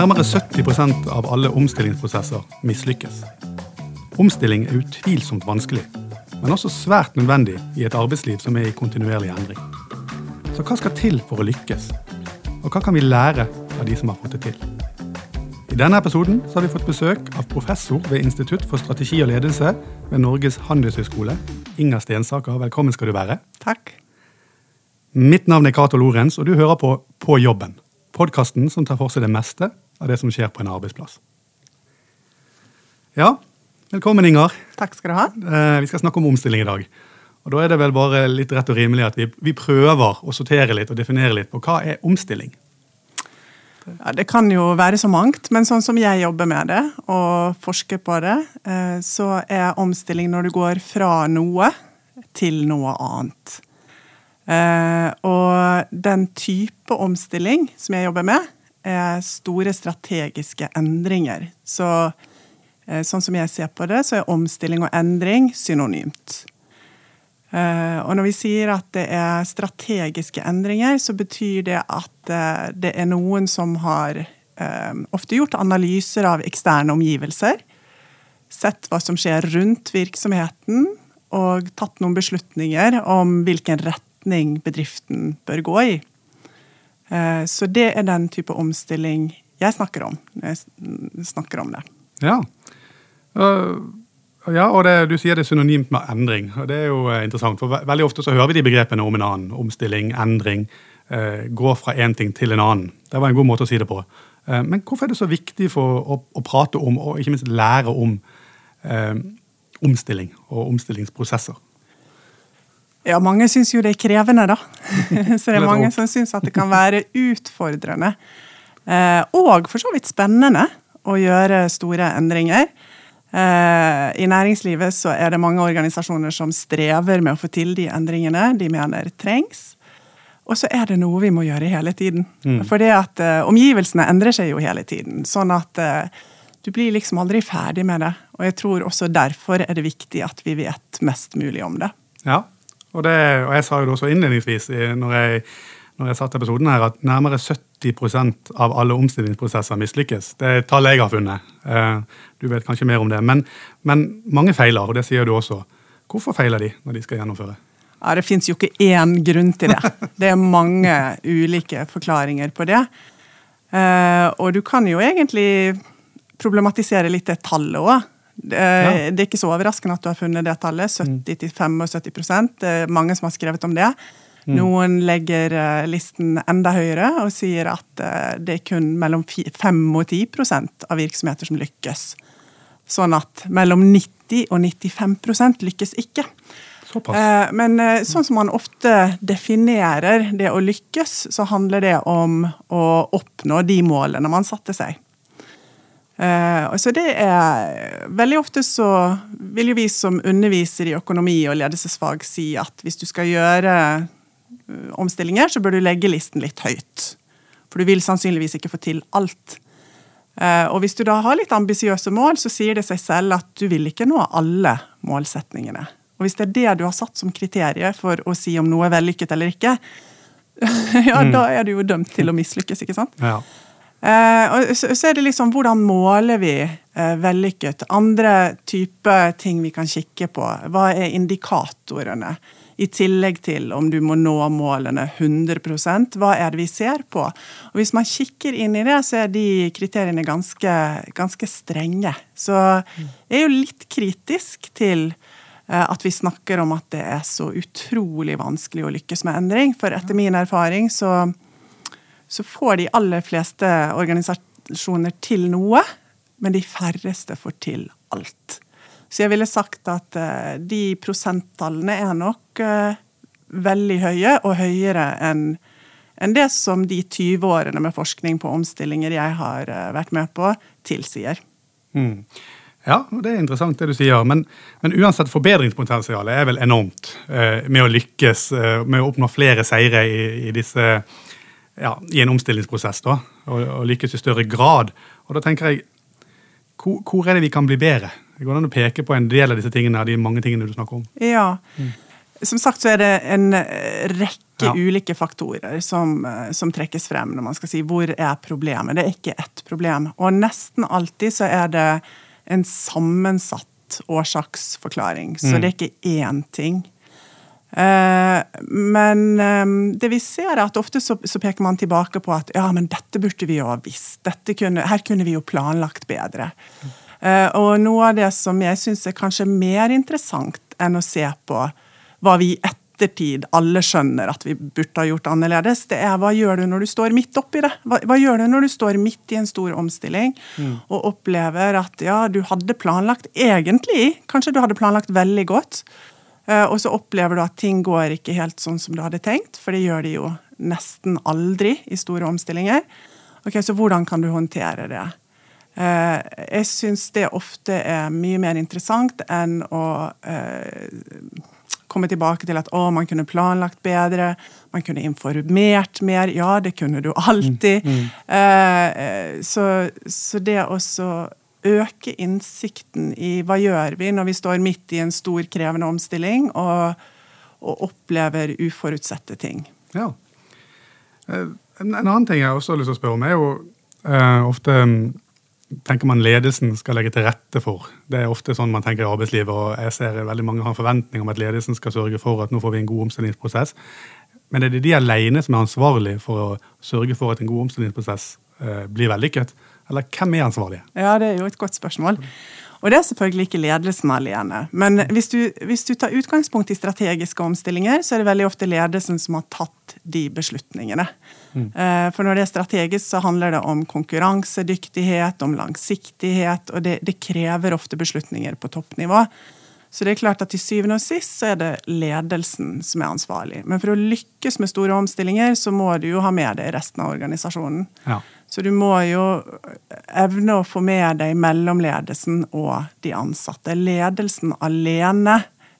Nærmere 70% av alle omstillingsprosesser mislykkes. Omstilling er utvilsomt vanskelig, men også svært nødvendig i et arbeidsliv som er i kontinuerlig endring. Så hva skal til for å lykkes? Og hva kan vi lære av de som har fått det til? I denne episoden har vi fått besøk av professor ved Institutt for strategi og ledelse ved Norges handelshøyskole, Inger Stensaker. Velkommen skal du være. Takk. Mitt navn er Cato Lorenz, og du hører på På jobben. Podkasten som tar for seg det meste av det som skjer på en arbeidsplass. Ja, velkommen, Inger. Takk skal du ha. Eh, Vi skal snakke om omstilling i dag. Og Da er det vel bare litt rett og rimelig at vi, vi prøver å sortere litt og definere litt på hva er omstilling. Ja, det kan jo være så mangt, men sånn som jeg jobber med det og forsker på det, eh, så er omstilling når du går fra noe til noe annet. Eh, Og den type omstilling som jeg jobber med, store strategiske endringer. Så eh, sånn som jeg ser på det, så er omstilling og endring synonymt. Eh, Og når vi sier at det er strategiske endringer, så betyr det at eh, det er noen som har eh, ofte gjort analyser av eksterne omgivelser, sett hva som skjer rundt virksomheten, og tatt noen beslutninger om hvilken retning bedriften bør gå i. Eh, Så det er den type omstilling jeg snakker om når jeg snakker om det. Ja, Uh, ja og det, du sier det er synonymt med endring. og Det er jo eh, interessant, for ve veldig ofte så hører vi de begrepene om en annen. Omstilling, endring. eh, gå fra én ting til en annen. Det var en god måte å si det på. Eh, men hvorfor er det så viktig for å, å prate om, og ikke minst lære om, eh, omstilling og omstillingsprosesser? Ja, mange syns jo det er krevende, da. Så det er mange som syns at det kan være utfordrende. Eh, og for så vidt spennende å gjøre store endringer. Eh, I næringslivet så er det mange organisasjoner som strever med å få til de endringene de mener trengs. Og så er det noe vi må gjøre hele tiden. For det at eh, omgivelsene endrer seg jo hele tiden. Sånn at du blir liksom aldri ferdig med det. Og jeg tror også derfor er det viktig at vi vet mest mulig om det. Ja, og, det, og jeg sa jo det også innledningsvis når jeg, når jeg satte episoden her, at nærmere 70% av alle omstillingsprosesser mislykkes. Det er tallet jeg har funnet. Eh, Du vet kanskje mer om det. Men, men mange feiler, og det sier du også. Hvorfor feiler de når de skal gjennomføre? Ja, Det fins jo ikke én grunn til det. Det er mange ulike forklaringer på det. Eh, og du kan jo egentlig problematisere litt det tallet òg. Det, Ja. det er ikke så overraskende at du har funnet det tallet. 70-75 Det er mange som har skrevet om det. Noen legger eh, listen enda høyere og sier at eh, det er kun mellom 5 og 10 av virksomheter som lykkes. Sånn at mellom 90 og 95 lykkes ikke. Såpass. Eh, Men eh, sånn som man ofte definerer det å lykkes, så handler det om å oppnå de målene man satte seg. Og Så det er Veldig ofte så vil jo vi som underviser i økonomi og ledelsesfag si at hvis du skal gjøre eh, omstillinger, så bør du legge listen litt høyt. For du vil sannsynligvis ikke få til alt. Eh, Og hvis du da har litt ambisiøse mål, så sier det seg selv at du vil ikke nå alle målsetningene. Og hvis det er det du har satt som kriterium for å si om noe er vellykket eller ikke, ja, da er du jo dømt til å mislykkes, ikke sant? Ja. Eh, og så, er det liksom hvordan måler vi eh, vellykket? Andre type ting vi kan kikke på. Hva er indikatorene? I tillegg til om du må nå målene 100 hva er det vi ser på? Og Hvis man kikker inn i det, så er de kriteriene ganske, ganske strenge. Så jeg er jo litt kritisk til eh, at vi snakker om at det er så utrolig vanskelig å lykkes med endring. For etter min erfaring så så får de aller fleste organisasjoner til noe, men de færreste får til alt. Så jeg ville sagt at eh, de prosenttallene er nok eh, veldig høye, og høyere enn enn det som de 20 årene med forskning på omstillinger jeg har eh, vært med på, tilsier. Mm. Ja, det er interessant det du sier. Men, men uansett, forbedringspotensialet er vel enormt eh, med å lykkes eh, med å oppnå flere seire i, i disse ja, i en omstillingsprosess, da, og, og lykkes i større grad. Og da tenker jeg, hvor, hvor er det vi kan bli bedre? Det går an å peke på en del av disse tingene, de mange tingene du snakker om. Ja. som sagt så er det en rekke Ja. ulike faktorer som, eh, som trekkes frem når man skal si hvor er problemet. Det er ikke ett problem. Og nesten alltid så er det en sammensatt årsaksforklaring. Så Mm. det er ikke én ting. Eh, men eh, det vi ser er at ofte så, peker man tilbake på at ja, men dette burde vi jo ha visst. Dette kunne, her kunne vi jo planlagt bedre. Eh, og noe av det som jeg syns er kanskje mer interessant enn å se på hva vi i ettertid alle skjønner at vi burde ha gjort annerledes, det er hva gjør du når du står midt oppi det? Hva, hva gjør du når du står midt i en stor omstilling og opplever at ja, du hadde planlagt egentlig, kanskje du hadde planlagt veldig godt, og så opplever du at ting går ikke helt sånn som du hadde tenkt, for det gjør de jo nesten aldri i store omstillinger. Ok, Så hvordan kan du håndtere det? Eh, jeg syns det ofte er mye mer interessant enn å eh, komme tilbake til at å, man kunne planlagt bedre, man kunne informert mer. Ja, det kunne du alltid. Mm, mm. så, så det også så øke innsikten i hva gjør vi når vi står midt i en stor, krevende omstilling og, og opplever uforutsette ting. Ja. Eh, En, en annen ting jeg også har lyst til å spørre om, er jo uh, ofte mm, tenker man ledelsen skal legge til rette for. Det er ofte sånn man tenker i arbeidslivet, og jeg ser veldig mange har en forventning om at ledelsen skal sørge for at nå får vi en god omstillingsprosess. Men er det de alene som er ansvarlig for å sørge for at en god omstillingsprosess uh, blir vellykket? Eller hvem er ansvarlige? Ja, det er jo et godt spørsmål. Og det er selvfølgelig ikke ledelsen alene. Men hvis du, hvis du tar utgangspunkt i strategiske omstillinger, så er det veldig ofte ledelsen som har tatt de beslutningene. Mm. For når det er strategisk, så handler det om konkurransedyktighet, om langsiktighet, og det, det krever ofte beslutninger på toppnivå. Så det er klart at til syvende og sist så er det ledelsen som er ansvarlig. Men for å lykkes med store omstillinger, så må du jo ha med deg resten av organisasjonen. Ja. Så du må jo evne å få med deg mellomledelsen og de ansatte. Ledelsen alene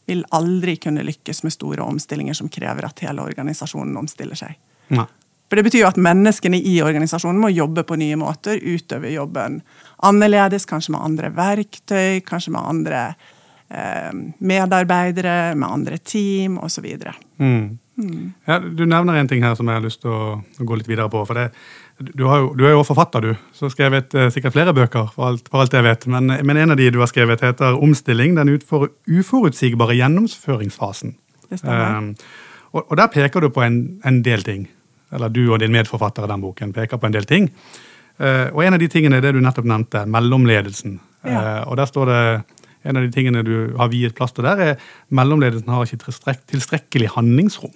vil aldri kunne lykkes med store omstillinger som krever at hele organisasjonen omstiller seg. Nei. For det betyr jo at menneskene i organisasjonen må jobbe på nye måter, utøve jobben annerledes, kanskje med andre verktøy, kanskje med andre eh, medarbeidere, med andre team osv. Mm. Ja, du nevner en ting her som jeg har lyst til å, å gå litt videre på. for det, du, har jo, du er jo forfatter, du, så har skrevet eh, sikkert flere bøker. for alt, for alt jeg vet, men, men en av de du har skrevet, heter 'Omstilling den utfor, uforutsigbare gjennomføringsfasen'. Det stemmer. Um, og, og der peker du på en, en del ting. Eller du og din medforfatter i den boken peker på en del ting. Eh, og en av de tingene er det du nettopp nevnte, mellomledelsen. Ja. Eh, og der står det en av de tingene du har viet plass til der, er mellomledelsen har ikke tilstrek tilstrekkelig handlingsrom.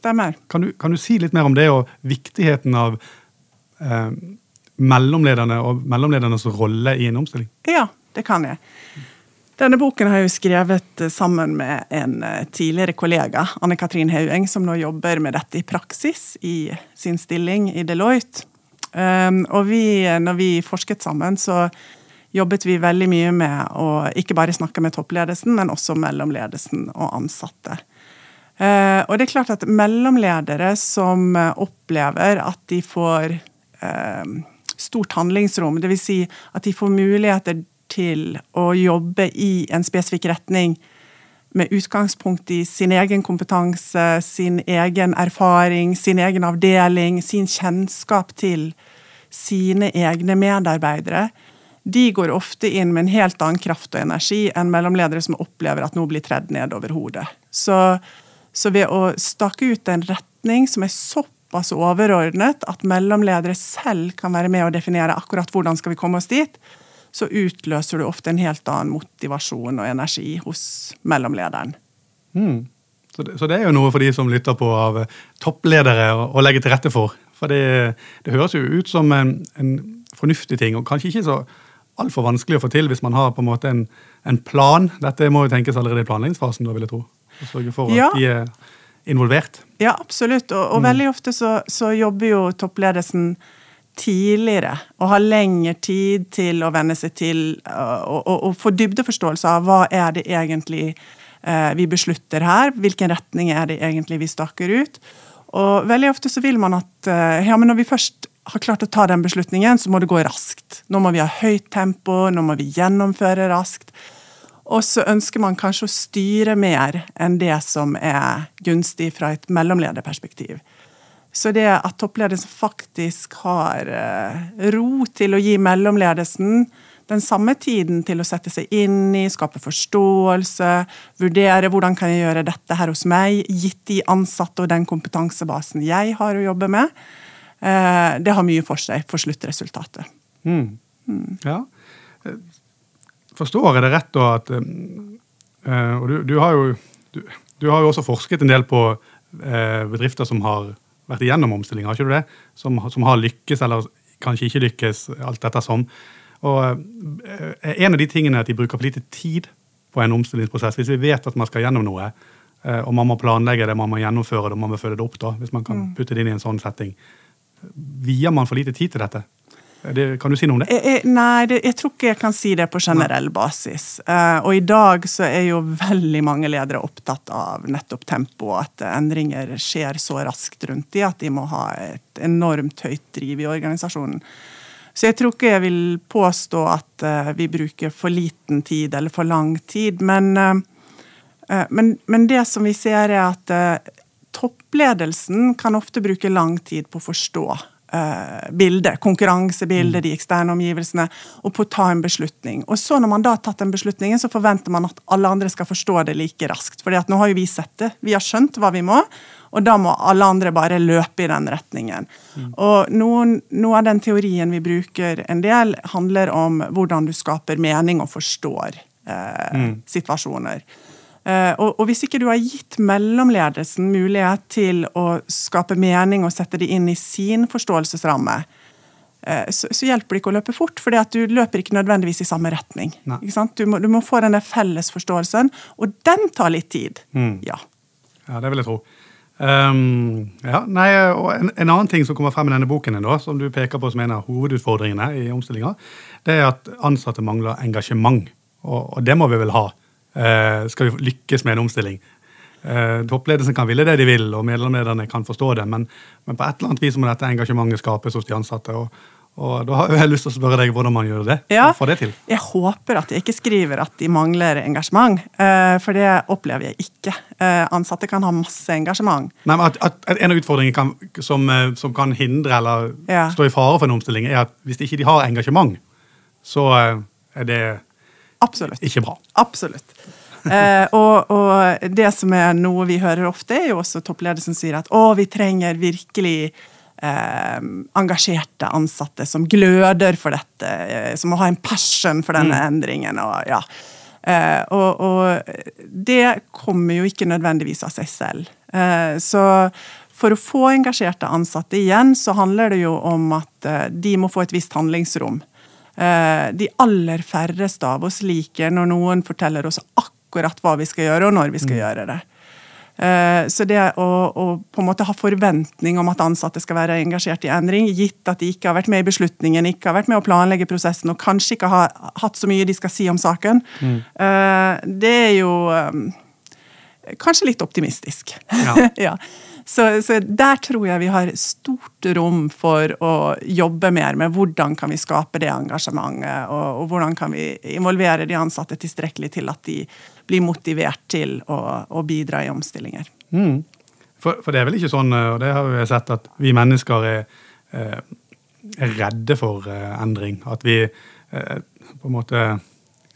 Stemmer. Kan du, kan du si litt mer om det, og viktigheten av eh, mellomlederne og mellomledernes rolle i en omstilling? Ja, det kan jeg. Denne boken har jeg jo skrevet eh, sammen med en eh, tidligere kollega, Anne Katrin Haueng, som nå jobber med dette i praksis i sin stilling i Deloitte. Um, og vi, når vi forsket sammen, så jobbet vi veldig mye med å ikke bare snakke med toppledelsen, men også mellomledelsen og ansatte. Eh, og det er klart at mellomledere som eh, opplever at de får eh, stort handlingsrom, dvs. Si at de får muligheter til å jobbe i en spesifikk retning med utgangspunkt i sin egen kompetanse, sin egen erfaring, sin egen avdeling, sin kjennskap til sine egne medarbeidere, de går ofte inn med en helt annen kraft og energi enn mellomledere som opplever at noe blir tredd ned over hodet. Så, så ved å stake ut en retning som er såpass overordnet at mellomledere selv kan være med å definere akkurat hvordan skal vi komme oss dit, så utløser du ofte en helt annen motivasjon og energi hos mellomlederen. Mm. Så, det, så det er jo noe for de som lytter på av eh, toppledere å, å legge til rette for. For det, det høres jo ut som en, en fornuftig ting, og kanskje ikke så altfor vanskelig å få til hvis man har på en måte en, en plan. Dette må jo tenkes allerede i planleggingsfasen, da vil jeg tro. Å sørge for at Ja. de er involvert. Ja, absolutt. Og, og veldig ofte så, så jobber jo toppledelsen tidligere og har lengre tid til å venne seg til og, og, og få dybdeforståelse av hva er det egentlig eh, vi beslutter her, hvilken retning er det egentlig vi staker ut. Og veldig ofte så vil man at eh, ja, men når vi først har klart å ta den beslutningen, så må det gå raskt. Nå må vi ha høyt tempo, nå må vi gjennomføre raskt. Og så ønsker man kanskje å styre mer enn det som er gunstig fra et mellomlederperspektiv. Så det at toppledelsen faktisk har eh, ro til å gi mellomledelsen den samme tiden til å sette seg inn i, skape forståelse, vurdere hvordan kan jeg gjøre dette her hos meg, gitt de ansatte og den kompetansebasen jeg har å jobbe med, eh, det har mye for seg for sluttresultatet. Mm. Mm. Ja. Forstår jeg det rett da at eh, Og du, du, har jo, du, du, har jo også forsket en del på eh, bedrifter som har vært igjennom omstilling, har ikke du det? Som, som, har lykkes, eller kanskje ikke lykkes, alt dette sånn. Og eh, En av de tingene er at de bruker for lite tid på en omstillingsprosess. Hvis vi vet at man skal gjennom noe, og man må planlegge det, man må gjennomføre det, man må følge det opp, da, hvis man kan mm. putte det inn i en sånn setting. Vier man for lite tid til dette? Det, kan du si noe om det? Jeg, jeg, nei, det, jeg tror ikke jeg kan si det på generell basis. Uh, og i dag så er jo veldig mange ledere opptatt av nettopp tempo, at endringer skjer så raskt rundt de at de må ha et enormt høyt driv i organisasjonen. Så jeg tror ikke jeg vil påstå at uh, vi bruker for liten tid eller for lang tid. Men, uh, men, men det som vi ser, er at toppledelsen kan ofte bruke lang tid på å forstå bildet, konkurransebildet, mm. de eksterne omgivelsene, og på å ta en beslutning. Og så Når man da har tatt den beslutningen, så forventer man at alle andre skal forstå det like raskt. For nå har jo vi sett det, vi har skjønt hva vi må, og da må alle andre bare løpe i den retningen. Mm. Og noen, Noe av den teorien vi bruker en del, handler om hvordan du skaper mening og forstår eh, mm. situasjoner. Uh, og, og, hvis ikke du har gitt mellomledelsen mulighet til å skape mening og sette det inn i sin forståelsesramme, uh, så, så, hjelper det ikke å løpe fort, for du løper ikke nødvendigvis i samme retning. Du må, du, må, få denne felles forståelsen, og den tar litt tid. Mm. Ja. ja, det vil jeg tro. Um, ja, nei, og en, en, annen ting som kommer frem i denne boken, da, som du peker på som en av hovedutfordringene i omstillinga, det er at ansatte mangler engasjement. Og, og det må vi vel ha Eh, skal vi lykkes med en omstilling. Uh, toppledelsen kan ville det de vil, og medlemmene kan forstå det, men, men, på et eller annet vis må dette engasjementet skapes hos de ansatte. og, og Da har jeg lyst til å spørre deg hvordan man gjør det. Ja, det til. Jeg håper at jeg ikke skriver at de mangler engasjement, uh, for det opplever jeg ikke. Ansatte kan ha masse engasjement. Nei, men at, at En av utfordringene kan, som, som, kan hindre eller ja. stå i fare for en omstilling, er at hvis ikke de har engasjement, så er det Absolutt. Ikke bra. Absolutt. Eh, og, og, det som er noe vi hører ofte, er jo også toppledelsen sier at å, vi trenger virkelig eh, engasjerte ansatte som gløder for dette, eh, som må ha en passion for denne mm. endringen. og ja. Eh, og, og, det kommer jo ikke nødvendigvis av seg selv. Eh, så for å få engasjerte ansatte igjen, så handler det jo om at eh, de må få et visst handlingsrom. De aller færreste av oss liker når noen forteller oss akkurat hva vi skal gjøre, og når vi skal mm. gjøre det. Eh, så det å, å, på en måte ha forventning om at ansatte skal være engasjert i endring, gitt at de ikke har vært med i beslutningen, ikke har vært med å planlegge prosessen og kanskje ikke har hatt så mye de skal si om saken, mm. Eh, det er jo kanskje litt optimistisk. Ja. ja. Så, så, der tror jeg vi har stort rom for å jobbe mer med hvordan kan vi skape det engasjementet, og, og hvordan kan vi involvere de ansatte tilstrekkelig til at de blir motivert til å, å bidra i omstillinger. Mm. For, for, det er vel ikke sånn, og det har vi sett, at vi mennesker er, eh, er redde for eh, endring. At vi eh, på en måte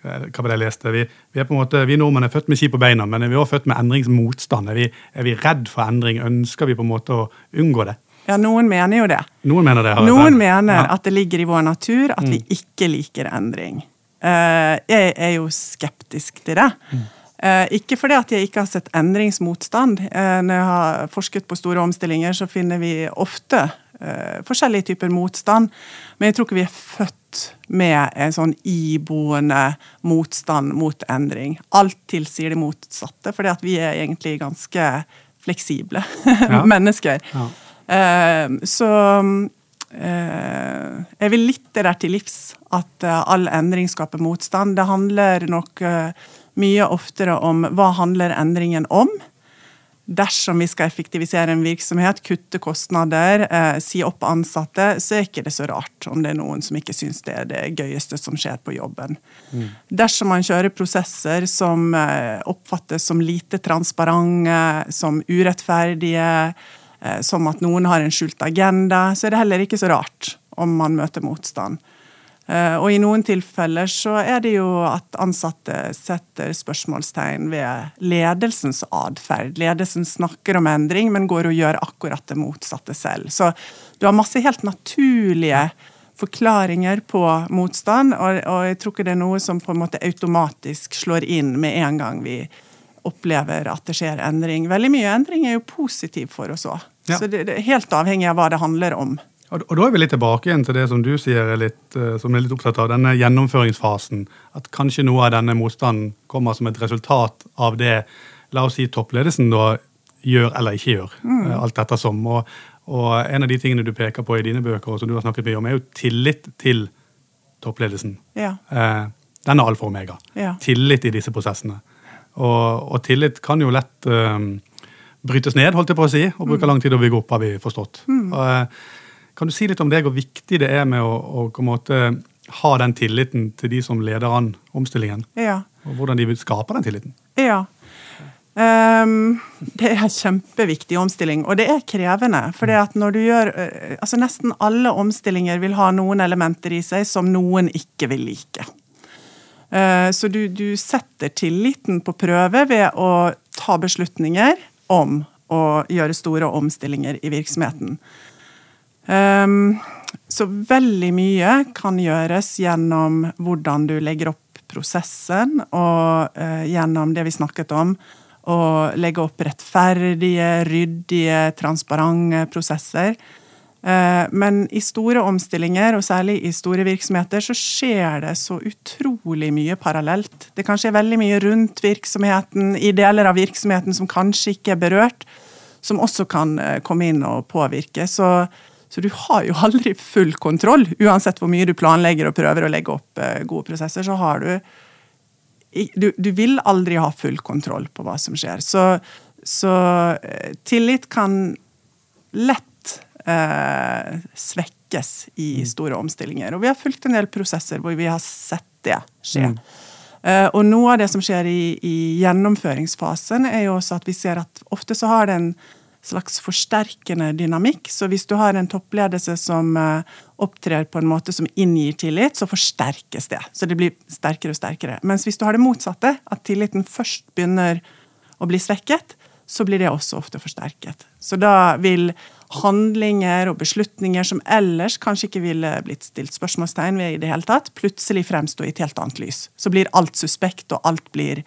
hva var det jeg leste? Vi, vi, er på en måte, vi nordmenn er født med ski på beina, men er vi også født med endringsmotstand? Er vi, er vi redd for endring? Ønsker vi på en måte å unngå det? Ja, noen mener jo det. Noen mener det. Noen mener ja. at det ligger i vår natur at mm. vi ikke liker endring. Uh, jeg er jo skeptisk til det. Mm. Uh, ikke fordi at jeg ikke har sett endringsmotstand. Uh, når jeg har forsket på store omstillinger, så finner vi ofte forskjellige typer motstand. Men jeg tror ikke vi er født med en sånn iboende motstand mot endring. Alt tilsier det motsatte, fordi at vi er egentlig ganske fleksible ja. mennesker. Ja. Uh, så uh, jeg vil litt det der til livs, at uh, all endring skaper motstand. Det handler nok mye oftere om hva handler endringen om? Dersom vi skal effektivisere en virksomhet, kutte kostnader, eh, si opp ansatte, så er ikke det så rart om det er noen som ikke syns det er det gøyeste som skjer på jobben. Mm. Dersom man kjører prosesser som eh, oppfattes som lite transparente, som urettferdige, eh, som at noen har en skjult agenda, så er det heller ikke så rart om man møter motstand. Eh, og i noen tilfeller så er det jo at ansatte setter spørsmålstegn ved ledelsens atferd. Ledelsen snakker om endring, men går og gjør akkurat det motsatte selv. Så du har masse helt naturlige forklaringer på motstand, og, og jeg tror ikke det er noe som på en måte automatisk slår inn med en gang vi opplever at det skjer endring. Veldig mye endring er jo positiv for oss òg. Ja. Så det, det er helt avhengig av hva det handler om. Og, da er vi litt tilbake igjen til det som du sier, er litt, uh, som er litt opptatt av, denne gjennomføringsfasen. At kanskje noe av denne motstanden kommer som et resultat av det la oss si toppledelsen da gjør eller ikke gjør. Mm. Alt alt som. Og, og en av de tingene du peker på i dine bøker, og som du har snakket mye om, er jo tillit til toppledelsen. Ja. Uh, den er alfa og omega. Ja. Tillit i disse prosessene. Og, og tillit kan jo lett brytes ned, holdt jeg på å si, og bruker mm. lang tid å bygge opp, har vi forstått. Mm. Og, kan du si litt om deg, hvor viktig det er med å, å ha den tilliten til de som leder an omstillingen? Ja. Og hvordan de skaper den tilliten? Ja. Um, det er en kjempeviktig omstilling, og det er krevende. For når du gjør altså Nesten alle omstillinger vil ha noen elementer i seg som noen ikke vil like. Uh, så du, du setter tilliten på prøve ved å ta beslutninger om å gjøre store omstillinger i virksomheten. Um, så veldig mye kan gjøres gjennom hvordan du legger opp prosessen, og uh, gjennom det vi snakket om, å legge opp rettferdige, ryddige, transparente prosesser. Uh, men i store omstillinger, og særlig i store virksomheter, så skjer det så utrolig mye parallelt. Det kan skje veldig mye rundt virksomheten, i deler av virksomheten som kanskje ikke er berørt, som også kan uh, komme inn og påvirke. Så så du har jo aldri full kontroll. Uansett hvor mye du planlegger og prøver å legge opp eh, gode prosesser, så har du Du, du vil aldri ha full kontroll på hva som skjer. Så, så eh, tillit kan lett eh, svekkes i mm. store omstillinger. Og vi har fulgt en del prosesser hvor vi har sett det skje. Mm. Uh, og noe av det som skjer i, i, gjennomføringsfasen, er jo også at vi ser at ofte så har det en slags forsterkende dynamikk. Så hvis du har en toppledelse som eh, opptrer på en måte som inngir tillit, så forsterkes det. Så det blir sterkere og sterkere. Mens hvis du har det motsatte, at tilliten først begynner å bli svekket, så blir det også ofte forsterket. Så da vil handlinger og beslutninger som ellers kanskje ikke ville blitt stilt spørsmålstegn ved i det hele tatt, plutselig fremstå i et helt annet lys. Så blir alt suspekt, og alt blir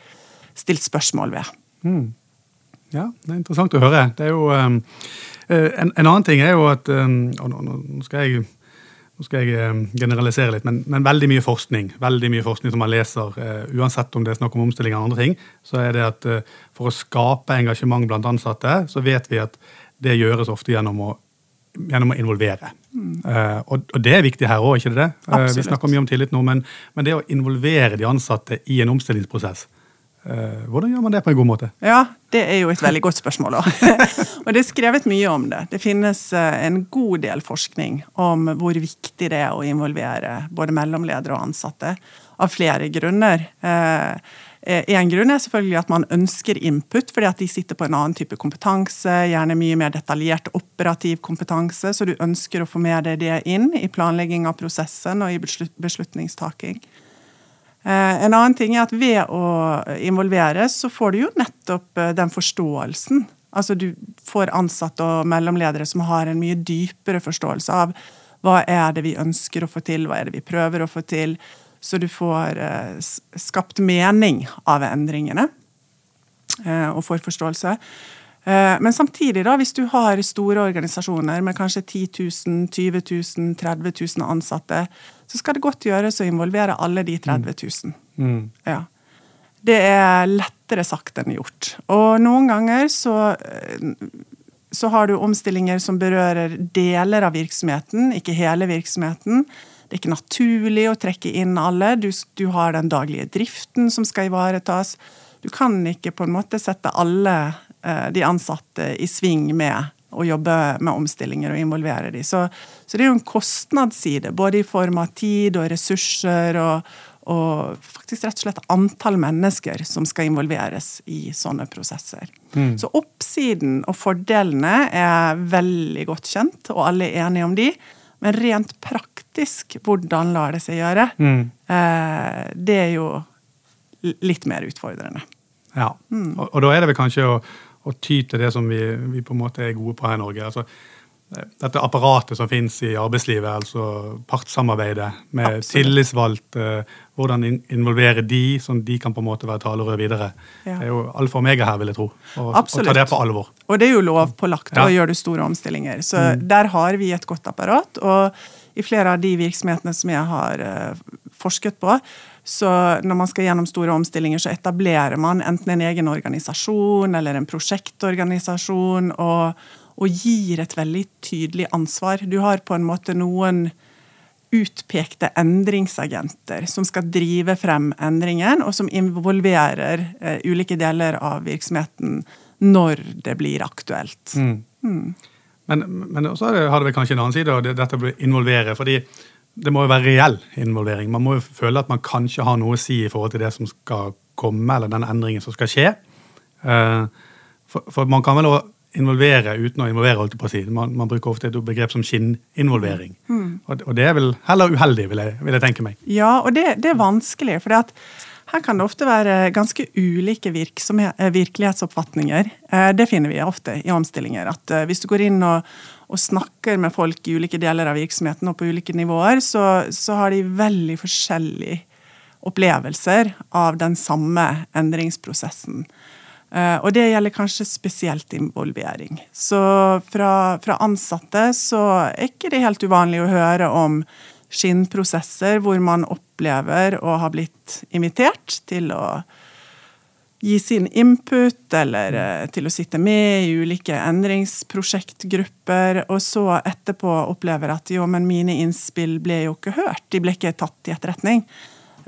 stilt spørsmål ved. Mm. Ja, det er interessant å høre. Det er jo um, en, en, annen ting er jo at um, og nå, nå, skal jeg, nå skal jeg um, generalisere litt, men, men, veldig mye forskning veldig mye forskning som man leser, uh, uansett om det er snakk om omstilling eller andre ting, så er det at uh, for å skape engasjement blant ansatte, så vet vi at det gjøres ofte gjennom å, gjennom å involvere. Mm. Uh, og, og, det er viktig her òg, ikke det? Uh, vi snakker mye om tillit nå, men, men, det å involvere de ansatte i en omstillingsprosess, hvordan gjør man det på en god måte? Ja, Det er jo et veldig godt spørsmål. og Det er skrevet mye om det. Det finnes eh, en god del forskning om hvor viktig det er å involvere både mellomledere og ansatte, av flere grunner. Én en grunn er selvfølgelig at man ønsker input, fordi at de sitter på en annen type kompetanse, gjerne mye mer detaljert operativ kompetanse, så du ønsker å få med deg det inn i planlegging av prosessen og i beslutningstaking. Eh, en annen ting er at ved å involveres, så får du jo nettopp eh, den forståelsen. Altså du får ansatte og mellomledere som har en mye dypere forståelse av hva er det vi ønsker å få til, hva er det vi prøver å få til. Så du får eh, skapt mening av endringene og får forståelse. Men samtidig, da, hvis du har store organisasjoner med kanskje 10 000, 20 000, 30 000 ansatte, så skal det godt gjøres å involvere alle de 30 000. Mm. Ja. Det er lettere sagt enn gjort. Og noen ganger så, så har du omstillinger som berører deler av virksomheten, ikke hele virksomheten. Det er ikke naturlig å trekke inn alle. Du, du har den daglige driften som skal ivaretas. Du kan ikke på en måte sette alle eh, de ansatte i sving med å jobbe med omstillinger og involvere de. Så, så det er jo en kostnadsside, både i form av tid og ressurser og, og faktisk rett og slett antall mennesker som skal involveres i sånne prosesser. Mm. Så oppsiden og fordelene er veldig godt kjent, og alle er enige om de. Men rent praktisk, hvordan lar det seg gjøre? Mm. Eh, det er jo litt mer utfordrende. Ja, mm. og, og, da er det vel kanskje å å ty til det som vi, vi, på en måte er gode på her i Norge. Altså, dette apparatet som finnes i arbeidslivet, altså partssamarbeidet med Absolutt. tillitsvalgte, eh, hvordan involvere de, sånn de kan på en måte være talerør videre. Ja. Det er jo alfa og omega her, vil jeg tro. Og, og, ta det på alvor. Og det er jo lovpålagt ja. å gjøre store omstillinger. Så mm. der har vi et godt apparat. Og i flere av de virksomhetene som jeg har uh, forsket på, så når man skal gjennom store omstillinger, så etablerer man enten en egen organisasjon eller en prosjektorganisasjon, og, og gir et veldig tydelig ansvar. Du har på en måte noen utpekte endringsagenter som skal drive frem endringen, og som involverer eh, ulike deler av virksomheten når det blir aktuelt. Mm. Mm. Men, men så har det kanskje en annen side, og det, dette å involvere. fordi det må jo være reell involvering. Man må jo føle at man kanskje har noe å si i forhold til det som skal komme, eller den endringen som skal skje. Eh, for, for man kan vel også involvere uten å involvere, holdt jeg på å si. Man, man bruker ofte et begrep som skinninvolvering. Mm. Og, og, det er vel heller uheldig, vil jeg, vil jeg tenke meg. Ja, og det, det er vanskelig. for her kan det ofte være ganske ulike eh, virkelighetsoppfatninger. Eh, det finner vi ofte i omstillinger. At hvis du går inn og og snakker med folk i ulike deler av virksomheten og på ulike nivåer, så, så har de veldig forskjellige opplevelser av den samme endringsprosessen. Og det gjelder kanskje spesielt involvering. Så fra, fra, ansatte så er ikke det helt uvanlig å høre om skinnprosesser hvor man opplever å ha blitt invitert til å gi sin input, eller eh, til å sitte med i ulike endringsprosjektgrupper, og så etterpå opplever at jo, men mine innspill ble jo ikke hørt, de ble ikke tatt i etterretning.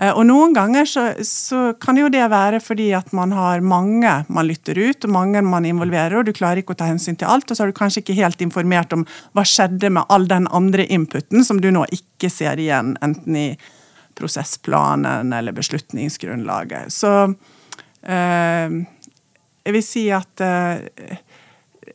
Eh, og noen ganger så, så, kan jo det være fordi at man har mange man lytter ut, og mange man involverer, og du klarer ikke å ta hensyn til alt, og så har du kanskje ikke helt informert om hva skjedde med all den andre inputen som du nå ikke ser igjen, enten i prosessplanen eller beslutningsgrunnlaget. Så øh, jeg vil si at øh,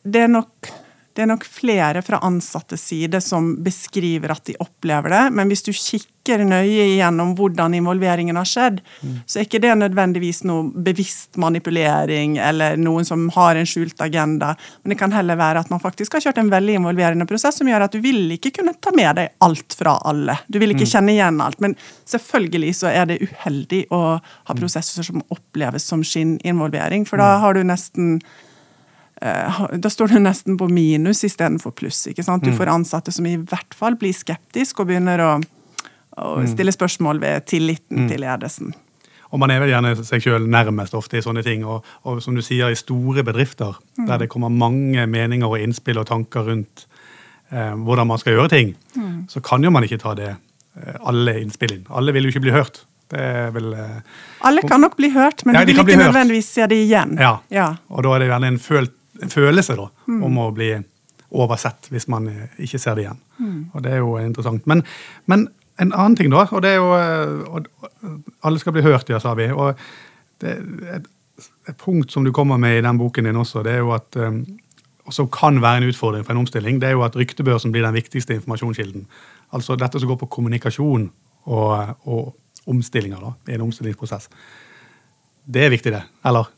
det er nok det er nok flere fra ansattes side som beskriver at de opplever det, men hvis du kikker nøye igjennom hvordan involveringen har skjedd, mm. så er ikke det nødvendigvis noe bevisst manipulering eller noen som har en skjult agenda, men det kan heller være at man faktisk har kjørt en veldig involverende prosess som gjør at du vil ikke kunne ta med deg alt fra alle. Du vil ikke mm. kjenne igjen alt, men selvfølgelig så er det uheldig å ha mm. prosesser som oppleves som skinninvolvering, for da har du nesten da står du nesten på minus istedenfor pluss. ikke sant? Du mm. får ansatte som i hvert fall blir skeptiske og begynner å, å mm. stille spørsmål ved tilliten mm. til ledelsen. Og man er vel gjerne seg sjøl nærmest ofte i sånne ting. Og, og, som du sier, i store bedrifter mm. der det kommer mange meninger og innspill og tanker rundt eh, hvordan man skal gjøre ting, mm. så kan jo man ikke ta det alle alle innspillene. Alle vil jo ikke bli hørt. Det er vel eh, Alle kan nok bli hørt, men ja, de vil ikke nødvendigvis se det igjen. Ja. ja. og da er det gjerne en følt en følelse da, mm. om å bli oversett hvis man ikke ser det igjen. Mm. Og Det er jo interessant. Men, men, en annen ting, da, og det er jo og Alle skal bli hørt, ja, sa vi. og det et, et, punkt som du kommer med i den boken din også, det er jo at um, og som kan være en utfordring for en omstilling, det er jo at ryktebørsen blir den viktigste informasjonskilden. Altså dette som går på kommunikasjon og, og omstillinger da, i en omstillingsprosess. Det er viktig, det. Eller?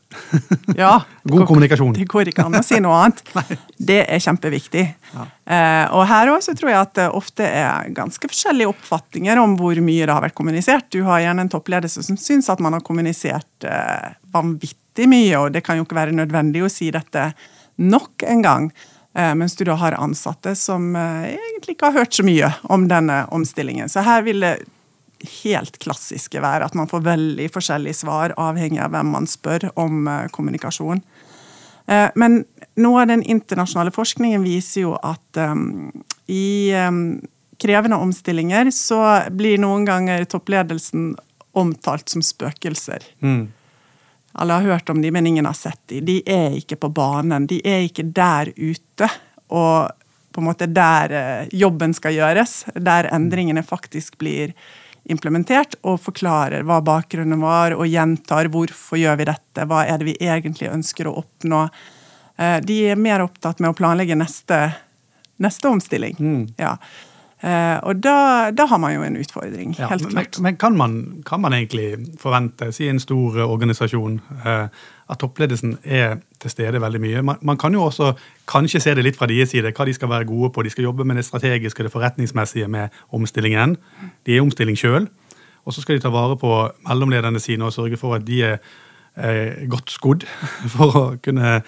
Ja. God kommunikasjon. Det går ikke an å si noe annet. det er kjempeviktig. Ja. Eh, og her også tror jeg at det ofte er ganske forskjellige oppfatninger om hvor mye det har vært kommunisert. Du har gjerne en toppledelse som syns at man har kommunisert eh, vanvittig mye, og det kan jo ikke være nødvendig å si dette nok en gang. Eh, mens du da har ansatte som eh, egentlig ikke har hørt så mye om denne omstillingen. Så her vil det helt klassiske være at man får veldig forskjellige svar, avhengig av hvem man spør om eh, kommunikasjon. Eh, men noe av den internasjonale forskningen viser jo at um, i krevende omstillinger så blir noen ganger toppledelsen omtalt som spøkelser. Mm. Alle har hørt om de, men ingen har sett de. De er ikke på banen. De er ikke der ute. Og på en måte der eh, jobben skal gjøres. Der endringene faktisk blir implementert, og forklarer hva bakgrunnen var, og gjentar hvorfor gjør vi dette, hva er det vi egentlig ønsker å oppnå. Eh, de er mer opptatt med å planlegge neste, neste omstilling. Mm. Ja. Uh, og da, da, har man jo en utfordring. Ja, helt klart. Men, men kan, man, kan, man, egentlig forvente, si en stor organisasjon, uh, at toppledelsen er til stede veldig mye? Man, man, kan jo også kanskje se det litt fra deres side, hva de skal være gode på. De skal jobbe med det strategiske og det forretningsmessige med omstillingen. De er i omstilling sjøl. Og så skal de ta vare på mellomlederne sine og sørge for at de er eh, godt skodd for å kunne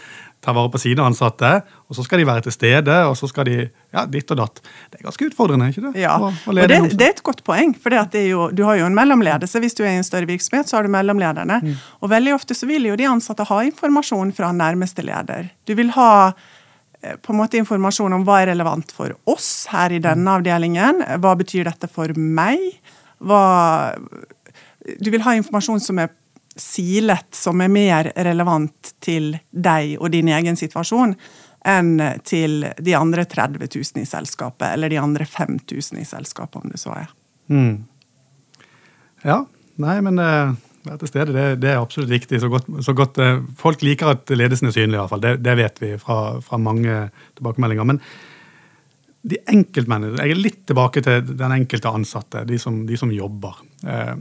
ta vare på sine ansatte, og så skal de være til stede, og så skal de ja, ditt og datt. Det er ganske utfordrende, ikke det? Ja, og det, det, er et godt poeng. For du har jo en mellomledelse. Hvis du er i en større virksomhet, så har du mellomlederne. Mm. Og veldig ofte så vil jo de ansatte ha informasjon fra nærmeste leder. Du vil ha eh, på en måte informasjon om hva er relevant for oss her i denne avdelingen. Hva betyr dette for meg? Hva du vil ha informasjon som er silet som er mer relevant til deg og din egen situasjon enn til de andre 30 000 i selskapet, eller de andre 5000 i selskapet, om det så er. Mm. Ja. Nei, men uh, være til stede, det, det, er absolutt viktig. Så godt, så godt uh, Folk liker at ledelsen er synlig, i hvert fall. Det, det vet vi fra, fra, mange tilbakemeldinger. Men de enkeltmennene Jeg er litt tilbake til den enkelte ansatte, de som, de som jobber. Uh,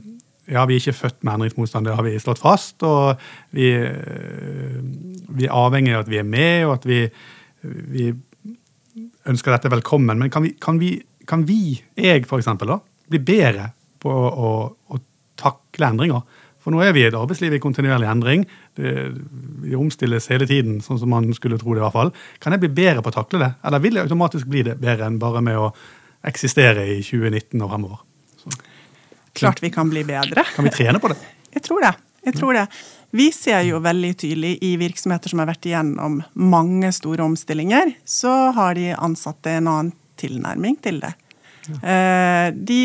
ja, vi er ikke født med endringsmotstand, det har vi slått fast. Og vi, eh, vi er avhengig av at vi er med, og at vi, vi ønsker dette velkommen. Men kan vi, kan vi, kan vi jeg da, bli bedre på å, å, takle endringer? For nå er vi i et arbeidsliv i kontinuerlig endring. Det, vi omstilles hele tiden, sånn som man skulle tro det. i hvert fall. Kan jeg bli bedre på å takle det, eller vil jeg automatisk bli det bedre enn bare med å eksistere i 2019 og fremover? Klart vi kan bli bedre. Kan vi trene på det? Jeg tror det. Jeg tror det. Vi ser jo veldig tydelig i virksomheter som har vært igjennom mange store omstillinger, så har de ansatte en annen tilnærming til det. Ja. Eh, de,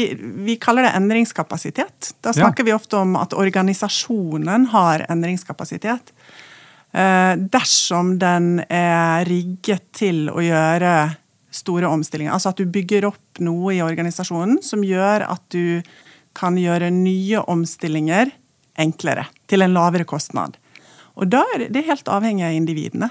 vi kaller det endringskapasitet. Da snakker ja. vi ofte om at organisasjonen har endringskapasitet. Eh, dersom den er rigget til å gjøre store omstillinger. Altså at du bygger opp noe i organisasjonen som gjør at du kan gjøre nye omstillinger enklere, til en lavere kostnad. Og da er det helt avhengig av individene.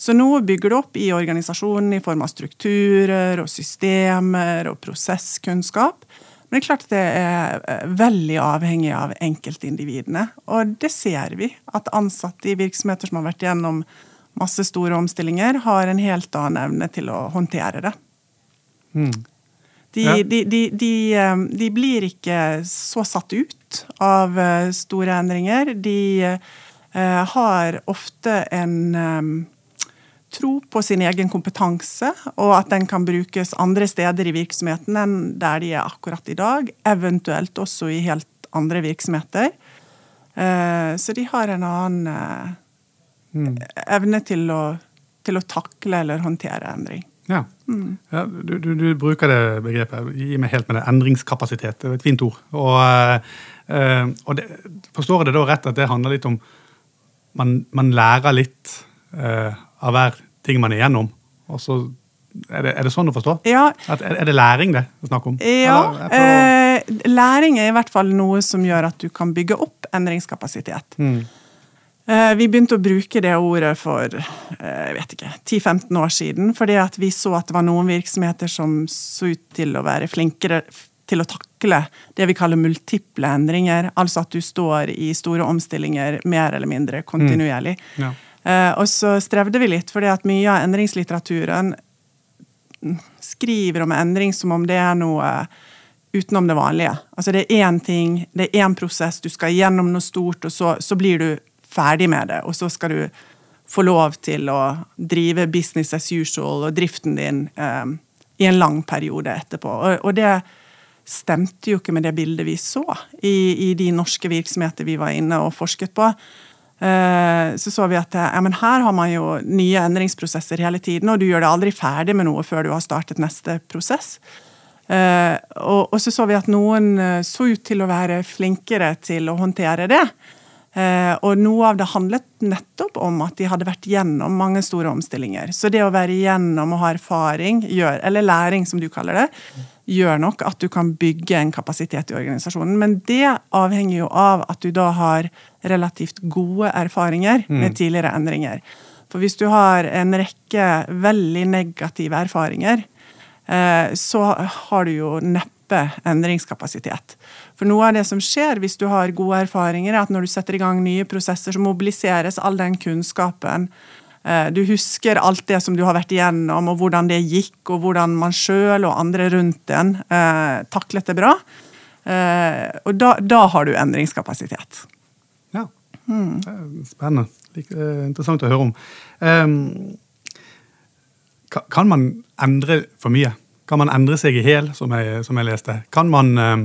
Så nå bygger du opp i organisasjonen i form av strukturer og systemer og prosesskunnskap. Men det er klart at det er eh, veldig avhengig av enkeltindividene. Og det ser vi, at ansatte i virksomheter som har vært gjennom masse store omstillinger, har en helt annen evne til å håndtere det. Mm. De, ja. de, de, eh, de, blir ikke så satt ut av eh, store endringer. De uh, har ofte en um, tro på sin egen kompetanse, og at den kan brukes andre steder i virksomheten enn der de er akkurat i dag. Eventuelt også i helt andre virksomheter. Uh, så de har en annen mm. evne til å, til å takle eller håndtere endring. Ja. Mm. ja du, du, du, bruker det begrepet. Gi meg helt med det. Endringskapasitet. Det er et fint ord. Og, uh, og det, Forstår jeg det da rett at det handler litt om man, man lærer litt uh, av hver ting man er igjennom? Og så er det, er det, sånn å forstå? Ja. At, er, det læring det er snakk om? Ja. Eh, læring er i hvert fall noe som gjør at du kan bygge opp endringskapasitet. Mm. Eh, vi begynte å bruke det ordet for eh, jeg vet ikke, 10-15 år siden, fordi at vi så at det var noen virksomheter som så ut til å være flinkere til å takle det vi kaller multiple endringer. Altså at du står i store omstillinger mer eller mindre kontinuerlig. Mm. Ja. Eh, og så strevde vi litt, fordi at mye av endringslitteraturen skriver om endring som om det er noe utenom det vanlige. Altså Det er én ting, det er én prosess, du skal gjennom noe stort, og så, så blir du ferdig med det, og så skal du få lov til å drive business as usual og driften din um, i en lang periode etterpå. Og, og, det stemte jo ikke med det bildet vi så i, i de norske virksomheter vi var inne og forsket på. Uh, så så vi at ja, her har man jo nye endringsprosesser hele tiden, og du gjør det aldri ferdig med noe før du har startet neste prosess. Og, og, så så vi at noen så ut til å være flinkere til å håndtere det. Eh, og noe av det handlet nettopp om at de hadde vært gjennom mange store omstillinger. Så det å være gjennom og ha erfaring, gjør, eller læring som du kaller det, gjør nok at du kan bygge en kapasitet i organisasjonen. Men det avhenger jo av at du da har relativt gode erfaringer med tidligere endringer. For hvis du har en rekke veldig negative erfaringer, eh, så har du jo neppe endringskapasitet. For noe av det som skjer hvis du har gode erfaringer, er at når du setter i gang nye prosesser, så mobiliseres all den kunnskapen. Eh, du husker alt det som du har vært igjennom, og hvordan det gikk, og hvordan man sjøl og andre rundt en eh, taklet det bra. Eh, og da, da, har du endringskapasitet. Ja. Mm. Spennende. Like, uh, interessant å høre om. Um, kan man endre for mye? Kan man endre seg i hæl, som, som, jeg leste? Kan man uh,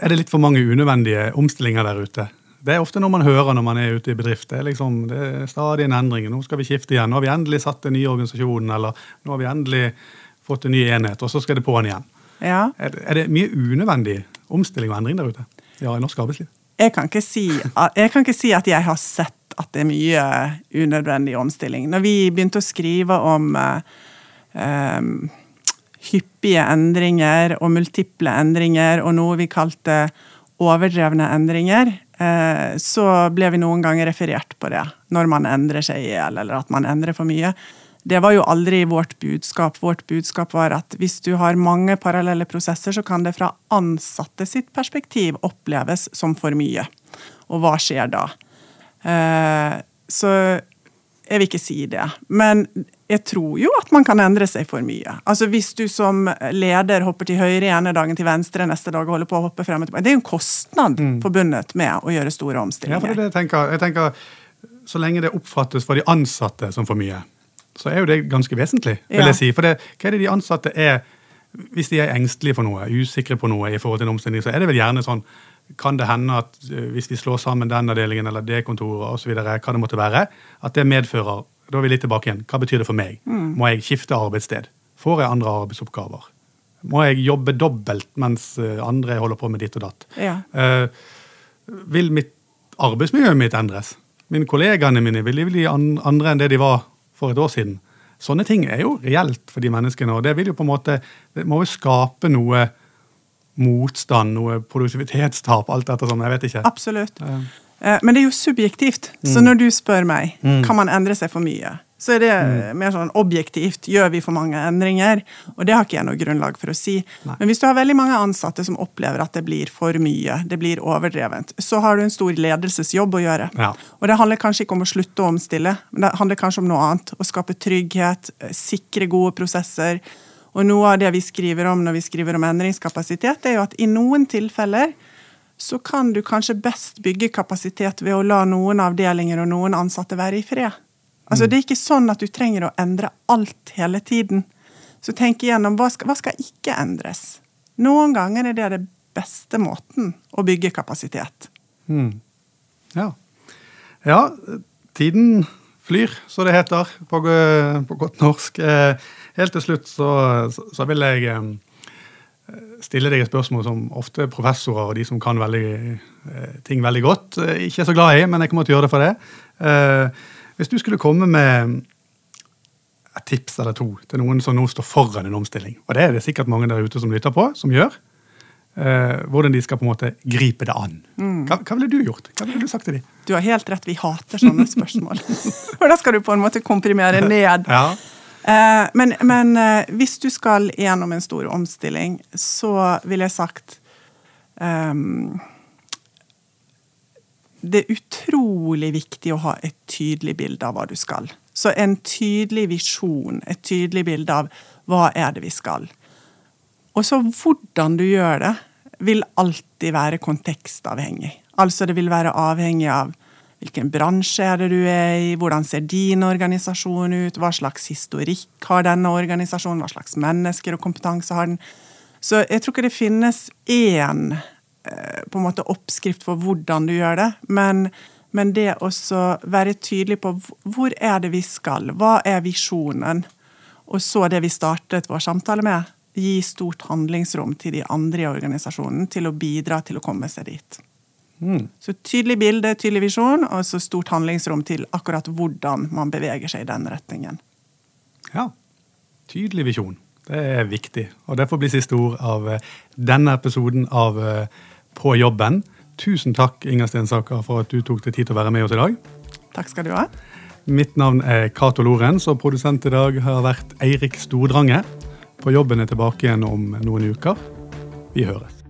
er det litt for mange unødvendige omstillinger der ute. Det er ofte noe man hører når man er ute i bedrift. Det er, liksom, det er stadig en endring. Nå skal vi skifte igjen. Nå har vi endelig satt en ny organisasjon, eller nå har vi endelig fått en ny enhet, og så skal det på'n igjen. Ja. Er, er, det mye unødvendig omstilling og endring der ute ja, i norsk arbeidsliv? Jeg kan, si, jeg kan, ikke si, at jeg har sett at det er mye unødvendig omstilling. Når vi begynte å skrive om uh, um, hyppige endringer og multiple endringer og noe vi kalte overdrevne endringer, eh, så ble vi noen ganger referert på det når man endrer seg i hjel, eller at man endrer for mye. Det var jo aldri vårt budskap. Vårt budskap var at hvis du har mange parallelle prosesser, så kan det fra ansatte sitt perspektiv oppleves som for mye. Og hva skjer da? Eh, så jeg vil ikke si det. Men jeg tror jo at man kan endre seg for mye. Altså Hvis du som leder hopper til høyre ene dagen til venstre neste dag og holder på å hoppe frem og tilbake, det er jo en kostnad mm. forbundet med å gjøre store omstillinger. Ja, for det jeg tenker, jeg tenker, Så lenge det oppfattes for de ansatte som for mye, så er jo det ganske vesentlig, vil ja. jeg si. For det, hva er det de ansatte er Hvis de er engstelige for noe, usikre på noe i forhold til en omstilling, så er det vel gjerne sånn kan det hende at eh, hvis vi slår sammen den avdelingen eller det kontoret osv., hva det måtte være, at det medfører Da er vi litt tilbake igjen. Hva betyr det for meg? Mm. Må jeg skifte arbeidssted? Får jeg andre arbeidsoppgaver? Må jeg jobbe dobbelt mens eh, andre holder på med ditt og datt? Ja. Uh, vil mitt arbeidsmiljøet mitt endres? Mine kollegaene mine vil de bli andre enn det de var for et år siden? Sånne ting er jo reelt for de menneskene, og det vil jo på en måte, det må jo skape noe motstand, noe produktivitetstap, alt dette sånn. Jeg vet ikke. Absolutt. Eh, men det er jo subjektivt. Mm. Så når du spør meg mm. kan man endre seg for mye, så er det mm. mer sånn objektivt. Gjør vi for mange endringer? Og det har ikke jeg noe grunnlag for å si. Nei. Men hvis du har veldig mange ansatte som opplever at det blir for mye, det blir overdrevent, så har du en stor ledelsesjobb å gjøre. Ja. Og det handler kanskje ikke om å slutte å omstille, men det handler kanskje om noe annet. Å skape trygghet, eh, sikre gode prosesser og noe av det vi skriver om når vi skriver om endringskapasitet, er jo at i noen tilfeller så kan du kanskje best bygge kapasitet ved å la noen avdelinger og noen ansatte være i fred. Altså, mm. Det er ikke sånn at du trenger å endre alt hele tiden. Så tenk igjennom hva skal, hva skal ikke endres. Noen ganger er det den beste måten å bygge kapasitet. Mm. Ja. ja. Tiden flyr, så det heter på, på godt norsk. Eh, Helt til slutt så, så vil jeg eh, stille deg et spørsmål som ofte professorer og de som kan veldig, eh, ting veldig godt, eh, ikke er så glad i, men jeg kommer til å gjøre det for det. Hvis du skulle komme med et tips eller to til noen som nå står foran en omstilling, og det er det sikkert mange der ute som lytter på, som gjør, hvordan de skal på en måte gripe det an. Mm. Hva, hva, ville du gjort? Hva ville Du sagt til dem? Du har helt rett, vi hater sånne spørsmål. For da skal du på en måte komprimere ned. Ja. Eh, men, men eh, hvis du skal gjennom en stor omstilling, så ville jeg sagt um, Det er utrolig viktig å ha et tydelig bilde av hva du skal. Så en tydelig visjon, et tydelig bilde av hva er det vi skal. Og så hvordan du gjør det, vil alltid være kontekstavhengig. Altså det vil være avhengig av Hvilken bransje er det du er i? Hvordan ser din organisasjon ut? Hva slags historikk har denne organisasjonen? Hva slags mennesker og kompetanse har den? Så jeg tror ikke det finnes én eh, på en måte oppskrift for hvordan du gjør det. Men, men det å være tydelig på hvor er det vi skal? Hva er visjonen? Og så det vi startet vår samtale med. Gi stort handlingsrom til de andre i organisasjonen til å bidra til å komme seg dit. Mm. Så tydelig bilde, tydelig visjon, og så stort handlingsrom til akkurat hvordan man beveger seg i den retningen. Ja. Tydelig visjon. Det er viktig. Og det får bli siste ord av eh, denne episoden av eh, På jobben. Tusen takk, Inger Stensaker, for at du tok deg tid til å være med oss i dag. Takk skal du ha. Mitt navn er Cato Lorentz, og produsent i dag har vært Eirik Stordrange. På jobben er tilbake igjen om noen uker. Vi høres.